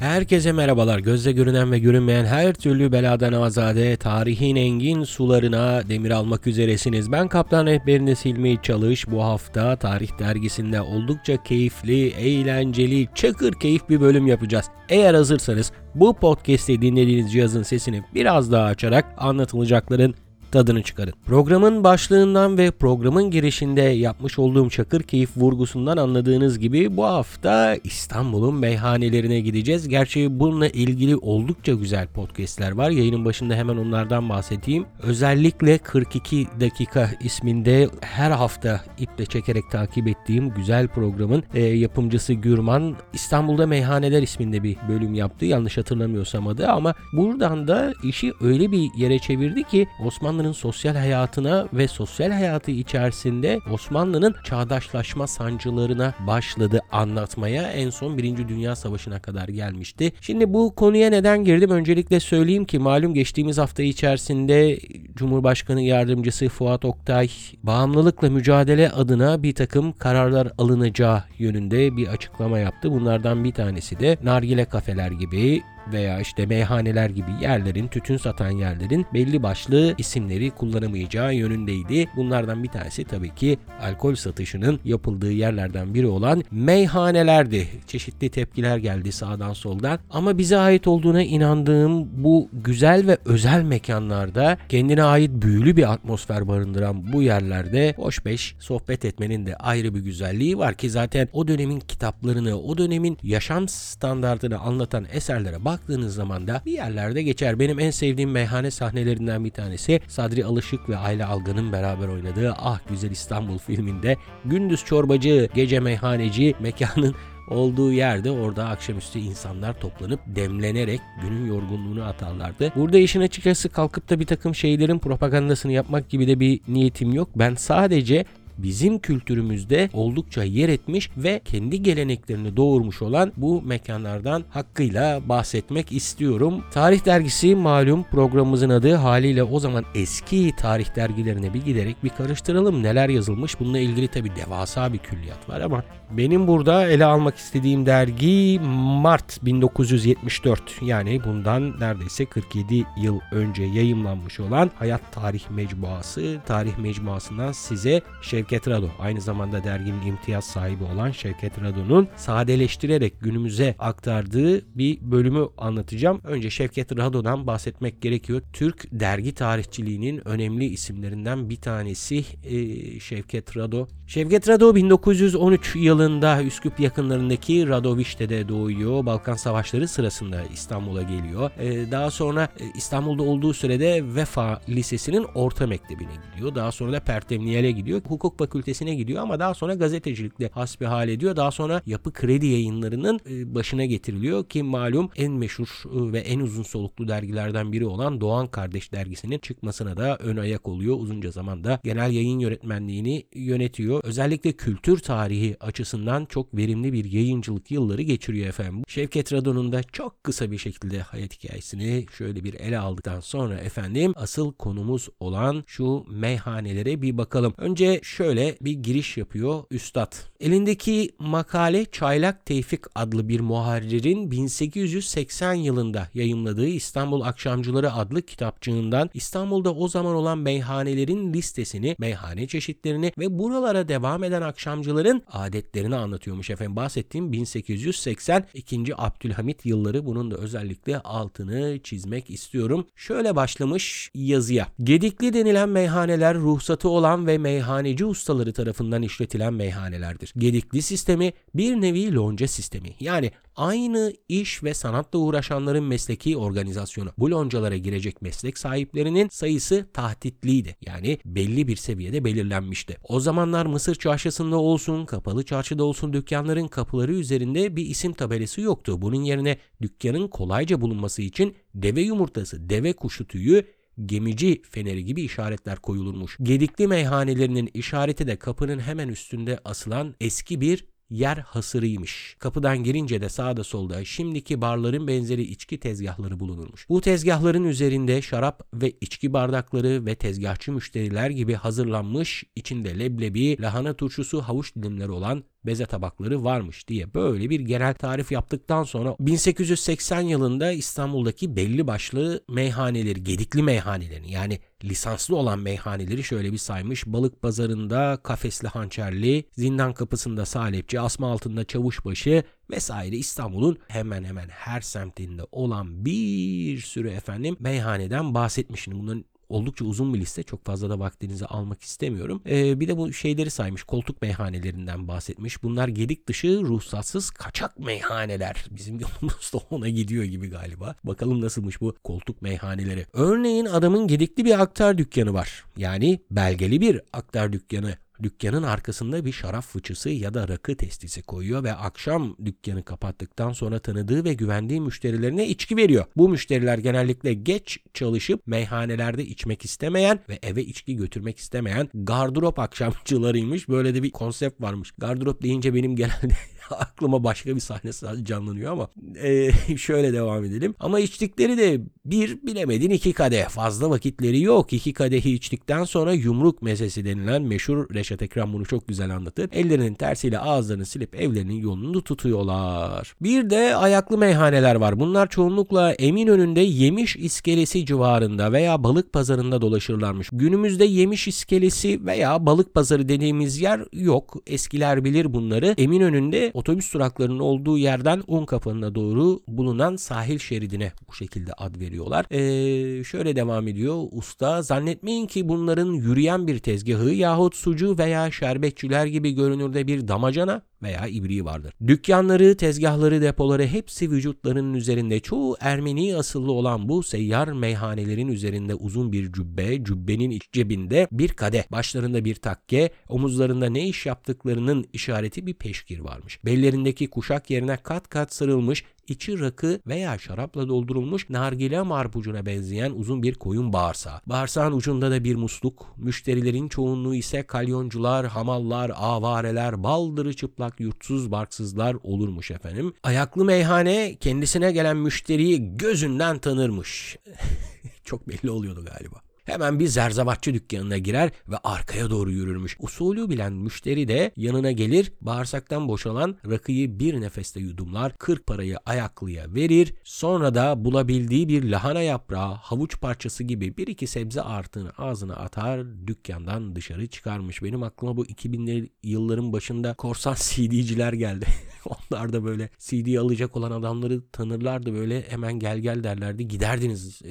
Herkese merhabalar. Gözle görünen ve görünmeyen her türlü beladan azade, tarihin engin sularına demir almak üzeresiniz. Ben kaptan rehberiniz Hilmi Çalış. Bu hafta Tarih Dergisi'nde oldukça keyifli, eğlenceli, çakır keyif bir bölüm yapacağız. Eğer hazırsanız bu podcast'i dinlediğiniz cihazın sesini biraz daha açarak anlatılacakların tadını çıkarın. Programın başlığından ve programın girişinde yapmış olduğum çakır keyif vurgusundan anladığınız gibi bu hafta İstanbul'un meyhanelerine gideceğiz. Gerçi bununla ilgili oldukça güzel podcastler var. Yayının başında hemen onlardan bahsedeyim. Özellikle 42 dakika isminde her hafta iple çekerek takip ettiğim güzel programın e, yapımcısı Gürman İstanbul'da Meyhaneler isminde bir bölüm yaptı. Yanlış hatırlamıyorsam adı ama buradan da işi öyle bir yere çevirdi ki Osmanlı Osmanlı'nın sosyal hayatına ve sosyal hayatı içerisinde Osmanlı'nın çağdaşlaşma sancılarına başladı anlatmaya. En son 1. Dünya Savaşı'na kadar gelmişti. Şimdi bu konuya neden girdim? Öncelikle söyleyeyim ki malum geçtiğimiz hafta içerisinde Cumhurbaşkanı Yardımcısı Fuat Oktay bağımlılıkla mücadele adına bir takım kararlar alınacağı yönünde bir açıklama yaptı. Bunlardan bir tanesi de nargile kafeler gibi veya işte meyhaneler gibi yerlerin, tütün satan yerlerin belli başlı isimleri kullanamayacağı yönündeydi. Bunlardan bir tanesi tabii ki alkol satışının yapıldığı yerlerden biri olan meyhanelerdi. Çeşitli tepkiler geldi sağdan soldan ama bize ait olduğuna inandığım bu güzel ve özel mekanlarda kendine ait büyülü bir atmosfer barındıran bu yerlerde hoş beş sohbet etmenin de ayrı bir güzelliği var ki zaten o dönemin kitaplarını, o dönemin yaşam standartını anlatan eserlere bak baktığınız zaman da bir yerlerde geçer. Benim en sevdiğim meyhane sahnelerinden bir tanesi Sadri Alışık ve Ayla Algan'ın beraber oynadığı Ah Güzel İstanbul filminde gündüz çorbacı, gece meyhaneci mekanın olduğu yerde orada akşamüstü insanlar toplanıp demlenerek günün yorgunluğunu atarlardı. Burada işin açıkçası kalkıp da bir takım şeylerin propagandasını yapmak gibi de bir niyetim yok. Ben sadece bizim kültürümüzde oldukça yer etmiş ve kendi geleneklerini doğurmuş olan bu mekanlardan hakkıyla bahsetmek istiyorum. Tarih dergisi malum programımızın adı haliyle o zaman eski tarih dergilerine bir giderek bir karıştıralım neler yazılmış. Bununla ilgili tabi devasa bir külliyat var ama benim burada ele almak istediğim dergi Mart 1974 yani bundan neredeyse 47 yıl önce yayımlanmış olan Hayat Tarih Mecmuası. Tarih Mecmuası'ndan size Şevket Rado aynı zamanda derginin imtiyaz sahibi olan Şevket Rado'nun sadeleştirerek günümüze aktardığı bir bölümü anlatacağım. Önce Şevket Rado'dan bahsetmek gerekiyor. Türk dergi tarihçiliğinin önemli isimlerinden bir tanesi e, Şevket Rado. Şevket Rado 1913 yıl yılında Üsküp yakınlarındaki Radovişte'de doğuyor. Balkan Savaşları sırasında İstanbul'a geliyor. Ee, daha sonra e, İstanbul'da olduğu sürede Vefa Lisesi'nin orta mektebine gidiyor. Daha sonra da Pertemniyel'e gidiyor. Hukuk fakültesine gidiyor ama daha sonra gazetecilikle hasbihal ediyor. Daha sonra Yapı Kredi Yayınları'nın e, başına getiriliyor ki malum en meşhur e, ve en uzun soluklu dergilerden biri olan Doğan Kardeş dergisinin çıkmasına da ön ayak oluyor. Uzunca zamanda genel yayın yönetmenliğini yönetiyor. Özellikle kültür tarihi açısından çok verimli bir yayıncılık yılları geçiriyor efendim. Şevket Radon'un da çok kısa bir şekilde hayat hikayesini şöyle bir ele aldıktan sonra efendim asıl konumuz olan şu meyhanelere bir bakalım. Önce şöyle bir giriş yapıyor üstad. Elindeki makale Çaylak Tevfik adlı bir muharririn 1880 yılında yayımladığı İstanbul Akşamcıları adlı kitapçığından İstanbul'da o zaman olan meyhanelerin listesini, meyhane çeşitlerini ve buralara devam eden akşamcıların adetlerini anlatıyormuş efendim. Bahsettiğim 1882. Abdülhamit yılları bunun da özellikle altını çizmek istiyorum. Şöyle başlamış yazıya. Gedikli denilen meyhaneler ruhsatı olan ve meyhaneci ustaları tarafından işletilen meyhanelerdir. Gedikli sistemi bir nevi lonca sistemi. Yani aynı iş ve sanatla uğraşanların mesleki organizasyonu. Bu loncalara girecek meslek sahiplerinin sayısı tahtitliydi. Yani belli bir seviyede belirlenmişti. O zamanlar Mısır çarşısında olsun, kapalı çarşıda olsun dükkanların kapıları üzerinde bir isim tabelası yoktu. Bunun yerine dükkanın kolayca bulunması için deve yumurtası, deve kuşu tüyü, gemici feneri gibi işaretler koyulurmuş. Gedikli meyhanelerinin işareti de kapının hemen üstünde asılan eski bir yer hasırıymış. Kapıdan girince de sağda solda şimdiki barların benzeri içki tezgahları bulunurmuş. Bu tezgahların üzerinde şarap ve içki bardakları ve tezgahçı müşteriler gibi hazırlanmış içinde leblebi, lahana turşusu, havuç dilimleri olan beze tabakları varmış diye böyle bir genel tarif yaptıktan sonra 1880 yılında İstanbul'daki belli başlı meyhaneleri, gedikli meyhanelerini yani lisanslı olan meyhaneleri şöyle bir saymış. Balık pazarında kafesli hançerli, zindan kapısında salepçi, asma altında çavuşbaşı vesaire İstanbul'un hemen hemen her semtinde olan bir sürü efendim meyhaneden bahsetmiş. Şimdi bunların oldukça uzun bir liste. Çok fazla da vaktinizi almak istemiyorum. Ee, bir de bu şeyleri saymış. Koltuk meyhanelerinden bahsetmiş. Bunlar gedik dışı ruhsatsız kaçak meyhaneler. Bizim yolumuz da ona gidiyor gibi galiba. Bakalım nasılmış bu koltuk meyhaneleri. Örneğin adamın gedikli bir aktar dükkanı var. Yani belgeli bir aktar dükkanı dükkanın arkasında bir şarap fıçısı ya da rakı testisi koyuyor ve akşam dükkanı kapattıktan sonra tanıdığı ve güvendiği müşterilerine içki veriyor. Bu müşteriler genellikle geç çalışıp meyhanelerde içmek istemeyen ve eve içki götürmek istemeyen gardırop akşamcılarıymış. Böyle de bir konsept varmış. Gardırop deyince benim genelde aklıma başka bir sahne canlanıyor ama e, şöyle devam edelim. Ama içtikleri de bir bilemedin iki kadeh. Fazla vakitleri yok. İki kadehi içtikten sonra yumruk mesesi denilen meşhur Reşat Ekrem bunu çok güzel anlatır. Ellerinin tersiyle ağızlarını silip evlerinin yolunu tutuyorlar. Bir de ayaklı meyhaneler var. Bunlar çoğunlukla Eminönü'nde Yemiş iskelesi civarında veya balık pazarında dolaşırlarmış. Günümüzde Yemiş iskelesi veya balık pazarı dediğimiz yer yok. Eskiler bilir bunları. Eminönü'nde otobüs duraklarının olduğu yerden un kapanına doğru bulunan sahil şeridine bu şekilde ad veriyorlar. Ee, şöyle devam ediyor usta. Zannetmeyin ki bunların yürüyen bir tezgahı yahut sucu veya şerbetçiler gibi görünürde bir damacana veya ibriği vardır. Dükkanları, tezgahları, depoları hepsi vücutlarının üzerinde çoğu Ermeni asıllı olan bu seyyar meyhanelerin üzerinde uzun bir cübbe, cübbenin iç cebinde bir kadeh, başlarında bir takke, omuzlarında ne iş yaptıklarının işareti bir peşkir varmış. Bellerindeki kuşak yerine kat kat sarılmış içi rakı veya şarapla doldurulmuş nargile marpucuna benzeyen uzun bir koyun bağırsağı. Bağırsağın ucunda da bir musluk. Müşterilerin çoğunluğu ise kalyoncular, hamallar, avareler, baldırı çıplak yurtsuz barksızlar olurmuş efendim. Ayaklı meyhane kendisine gelen müşteriyi gözünden tanırmış. Çok belli oluyordu galiba. Hemen bir zerzavatçı dükkanına girer ve arkaya doğru yürürmüş. Usulü bilen müşteri de yanına gelir, bağırsaktan boşalan rakıyı bir nefeste yudumlar, kırk parayı ayaklıya verir, sonra da bulabildiği bir lahana yaprağı, havuç parçası gibi bir iki sebze artığını ağzına atar, dükkandan dışarı çıkarmış. Benim aklıma bu 2000'li yılların başında korsan CD'ciler geldi. Onlar da böyle CD alacak olan adamları tanırlardı böyle hemen gel gel derlerdi. Giderdiniz e,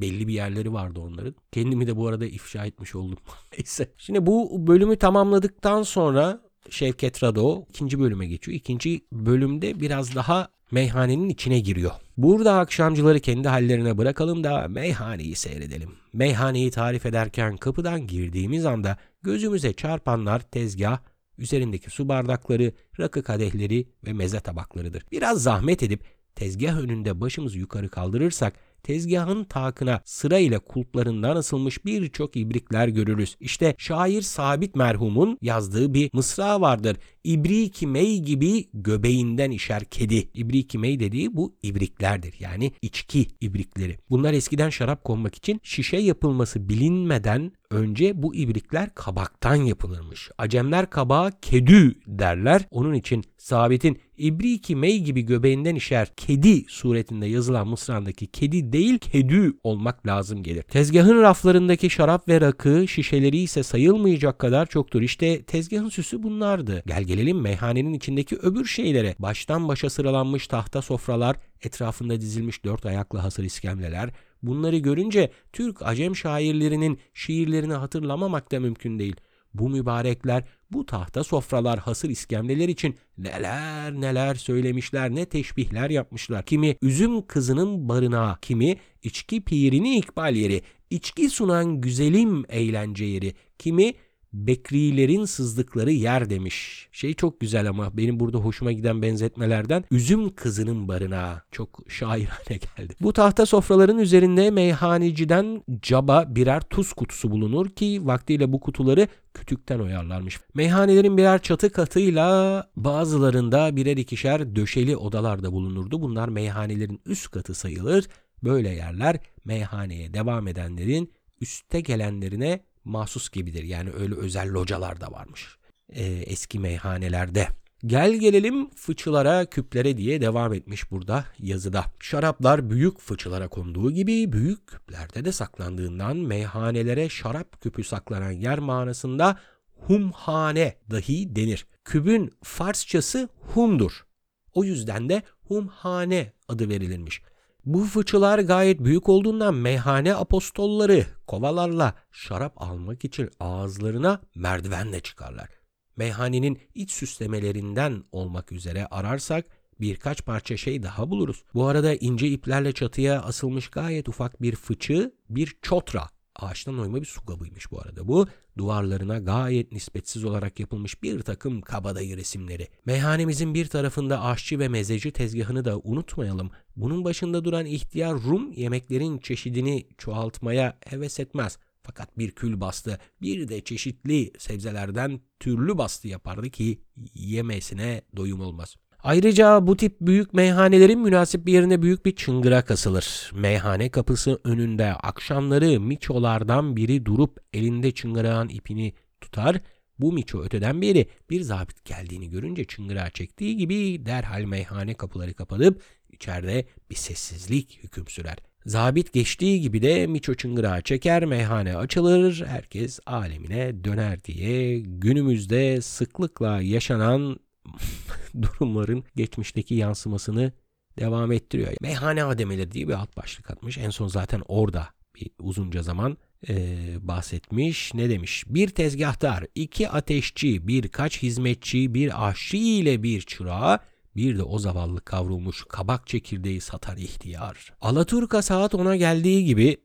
belli bir yerleri vardı onların. Kendimi de bu arada ifşa etmiş oldum. Neyse. Şimdi bu bölümü tamamladıktan sonra Şevket Rado ikinci bölüme geçiyor. İkinci bölümde biraz daha meyhanenin içine giriyor. Burada akşamcıları kendi hallerine bırakalım da meyhaneyi seyredelim. Meyhaneyi tarif ederken kapıdan girdiğimiz anda gözümüze çarpanlar tezgah, üzerindeki su bardakları, rakı kadehleri ve meze tabaklarıdır. Biraz zahmet edip tezgah önünde başımızı yukarı kaldırırsak tezgahın takına sırayla kulplarından asılmış birçok ibrikler görürüz. İşte şair Sabit merhumun yazdığı bir mısra vardır. İbriki mey gibi göbeğinden işer kedi. İbriki mey dediği bu ibriklerdir. Yani içki ibrikleri. Bunlar eskiden şarap konmak için şişe yapılması bilinmeden önce bu ibrikler kabaktan yapılırmış. Acemler kabağa kedü derler. Onun için Sabit'in İbriki mey gibi göbeğinden işer kedi suretinde yazılan mısrandaki kedi değil kedü olmak lazım gelir. Tezgahın raflarındaki şarap ve rakı şişeleri ise sayılmayacak kadar çoktur. İşte tezgahın süsü bunlardı. Gel gelelim meyhanenin içindeki öbür şeylere. Baştan başa sıralanmış tahta sofralar, etrafında dizilmiş dört ayaklı hasır iskemleler, Bunları görünce Türk Acem şairlerinin şiirlerini hatırlamamak da mümkün değil. Bu mübarekler bu tahta sofralar hasır iskemleler için neler neler söylemişler ne teşbihler yapmışlar. Kimi üzüm kızının barınağı, kimi içki pirini ikbal yeri, içki sunan güzelim eğlence yeri, kimi Bekrilerin sızdıkları yer demiş. Şey çok güzel ama benim burada hoşuma giden benzetmelerden üzüm kızının barınağı. Çok şairane geldi. Bu tahta sofraların üzerinde meyhaneciden caba birer tuz kutusu bulunur ki vaktiyle bu kutuları kütükten oyarlarmış. Meyhanelerin birer çatı katıyla bazılarında birer ikişer döşeli odalarda bulunurdu. Bunlar meyhanelerin üst katı sayılır. Böyle yerler meyhaneye devam edenlerin üste gelenlerine mahsus gibidir. Yani öyle özel localar da varmış. e, eski meyhanelerde. Gel gelelim fıçılara, küplere diye devam etmiş burada yazıda. Şaraplar büyük fıçılara konduğu gibi büyük küplerde de saklandığından meyhanelere şarap küpü saklanan yer manasında humhane dahi denir. Kübün Farsçası humdur. O yüzden de humhane adı verilirmiş. Bu fıçılar gayet büyük olduğundan meyhane apostolları kovalarla şarap almak için ağızlarına merdivenle çıkarlar. Meyhanenin iç süslemelerinden olmak üzere ararsak birkaç parça şey daha buluruz. Bu arada ince iplerle çatıya asılmış gayet ufak bir fıçı, bir çotra ağaçtan oyma bir su kabıymış bu arada bu. Duvarlarına gayet nispetsiz olarak yapılmış bir takım kabadayı resimleri. Meyhanemizin bir tarafında aşçı ve mezeci tezgahını da unutmayalım. Bunun başında duran ihtiyar Rum yemeklerin çeşidini çoğaltmaya heves etmez. Fakat bir kül bastı, bir de çeşitli sebzelerden türlü bastı yapardı ki yemesine doyum olmaz. Ayrıca bu tip büyük meyhanelerin münasip bir yerine büyük bir çıngırak asılır. Meyhane kapısı önünde akşamları miçolardan biri durup elinde çıngırağın ipini tutar. Bu miço öteden beri bir zabit geldiğini görünce çıngırağı çektiği gibi derhal meyhane kapıları kapanıp içeride bir sessizlik hüküm sürer. Zabit geçtiği gibi de miço çıngırağı çeker, meyhane açılır, herkes alemine döner diye günümüzde sıklıkla yaşanan durumların geçmişteki yansımasını devam ettiriyor. Meyhane ademeleri diye bir alt başlık atmış. En son zaten orada bir uzunca zaman e, bahsetmiş. Ne demiş? Bir tezgahtar, iki ateşçi, birkaç hizmetçi, bir aşçı ile bir çırağı, bir de o zavallı kavrulmuş kabak çekirdeği satar ihtiyar. Alaturka saat ona geldiği gibi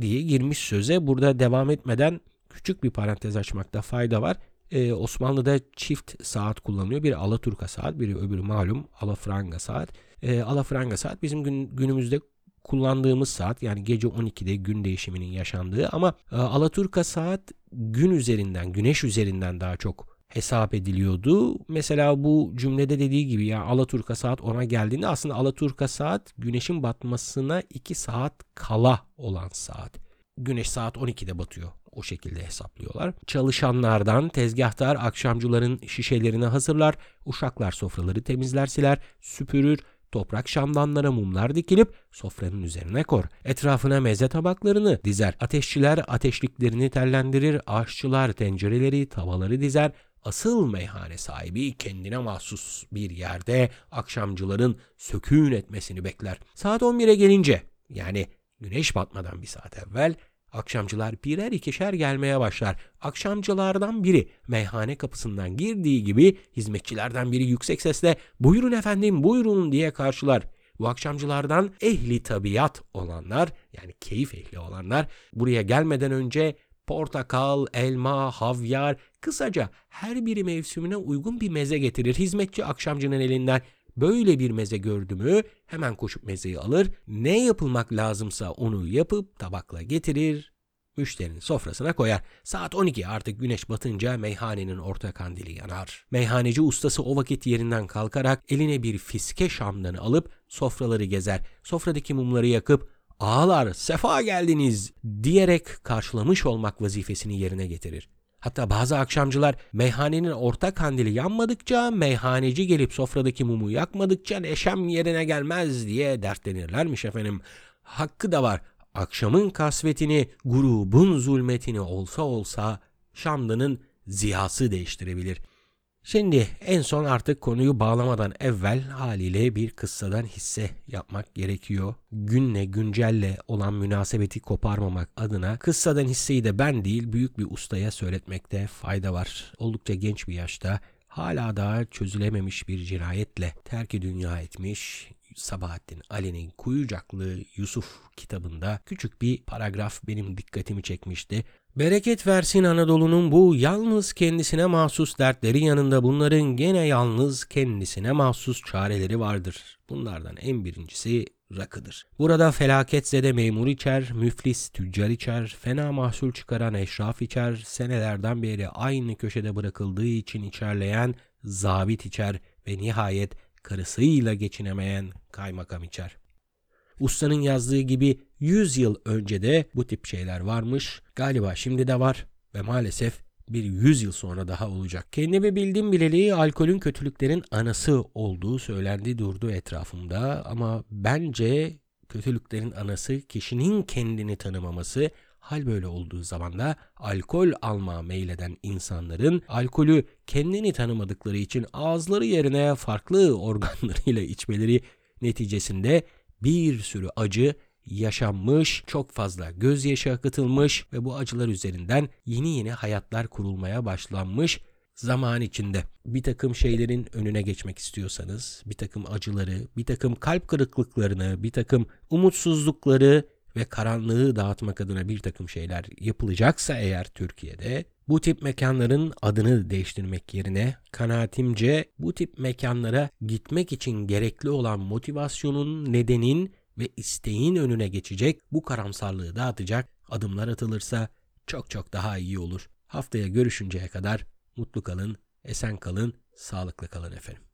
diye girmiş söze. Burada devam etmeden küçük bir parantez açmakta fayda var e, Osmanlı'da çift saat kullanılıyor. Biri Alaturka saat, biri öbürü malum Alafranga saat. E, Alafranga saat bizim gün, günümüzde kullandığımız saat yani gece 12'de gün değişiminin yaşandığı ama e, Alaturka saat gün üzerinden, güneş üzerinden daha çok hesap ediliyordu. Mesela bu cümlede dediği gibi ya Alaturka saat ona geldiğinde aslında Alaturka saat güneşin batmasına 2 saat kala olan saat. Güneş saat 12'de batıyor o şekilde hesaplıyorlar. Çalışanlardan tezgahtar akşamcıların şişelerini hazırlar, uşaklar sofraları temizler siler, süpürür, toprak şamdanlara mumlar dikilip sofranın üzerine kor. Etrafına meze tabaklarını dizer. Ateşçiler ateşliklerini tellendirir, aşçılar tencereleri, tavaları dizer. Asıl meyhane sahibi kendine mahsus bir yerde akşamcıların sökün etmesini bekler. Saat 11'e gelince yani güneş batmadan bir saat evvel Akşamcılar birer ikişer gelmeye başlar. Akşamcılardan biri meyhane kapısından girdiği gibi hizmetçilerden biri yüksek sesle buyurun efendim buyurun diye karşılar. Bu akşamcılardan ehli tabiat olanlar yani keyif ehli olanlar buraya gelmeden önce portakal, elma, havyar, kısaca her biri mevsimine uygun bir meze getirir hizmetçi akşamcının elinden. Böyle bir meze gördü mü hemen koşup mezeyi alır, ne yapılmak lazımsa onu yapıp tabakla getirir, müşterinin sofrasına koyar. Saat 12 artık güneş batınca meyhanenin orta kandili yanar. Meyhaneci ustası o vakit yerinden kalkarak eline bir fiske şamdanı alıp sofraları gezer. Sofradaki mumları yakıp ağalar sefa geldiniz diyerek karşılamış olmak vazifesini yerine getirir. Hatta bazı akşamcılar meyhanenin orta kandili yanmadıkça, meyhaneci gelip sofradaki mumu yakmadıkça neşem yerine gelmez diye dertlenirlermiş efendim. Hakkı da var. Akşamın kasvetini, grubun zulmetini olsa olsa Şamlı'nın ziyası değiştirebilir. Şimdi en son artık konuyu bağlamadan evvel haliyle bir kıssadan hisse yapmak gerekiyor. Günle güncelle olan münasebeti koparmamak adına kıssadan hisseyi de ben değil büyük bir ustaya söyletmekte fayda var. Oldukça genç bir yaşta hala daha çözülememiş bir cinayetle terki dünya etmiş Sabahattin Ali'nin Kuyucaklı Yusuf kitabında küçük bir paragraf benim dikkatimi çekmişti. Bereket versin Anadolu'nun bu yalnız kendisine mahsus dertleri yanında bunların gene yalnız kendisine mahsus çareleri vardır. Bunlardan en birincisi rakıdır. Burada felaketse memur içer, müflis tüccar içer, fena mahsul çıkaran eşraf içer, senelerden beri aynı köşede bırakıldığı için içerleyen zabit içer ve nihayet karısıyla geçinemeyen kaymakam içer. Ustanın yazdığı gibi 100 yıl önce de bu tip şeyler varmış. Galiba şimdi de var ve maalesef bir 100 yıl sonra daha olacak. Kendimi bildim bileli alkolün kötülüklerin anası olduğu söylendi durdu etrafımda ama bence kötülüklerin anası kişinin kendini tanımaması, hal böyle olduğu zaman da alkol alma meyleden insanların alkolü kendini tanımadıkları için ağızları yerine farklı organlarıyla içmeleri neticesinde bir sürü acı yaşanmış, çok fazla gözyaşı akıtılmış ve bu acılar üzerinden yeni yeni hayatlar kurulmaya başlanmış zaman içinde. Bir takım şeylerin önüne geçmek istiyorsanız, bir takım acıları, bir takım kalp kırıklıklarını, bir takım umutsuzlukları ve karanlığı dağıtmak adına bir takım şeyler yapılacaksa eğer Türkiye'de bu tip mekanların adını değiştirmek yerine kanaatimce bu tip mekanlara gitmek için gerekli olan motivasyonun, nedenin ve isteğin önüne geçecek bu karamsarlığı dağıtacak adımlar atılırsa çok çok daha iyi olur. Haftaya görüşünceye kadar mutlu kalın, esen kalın, sağlıklı kalın efendim.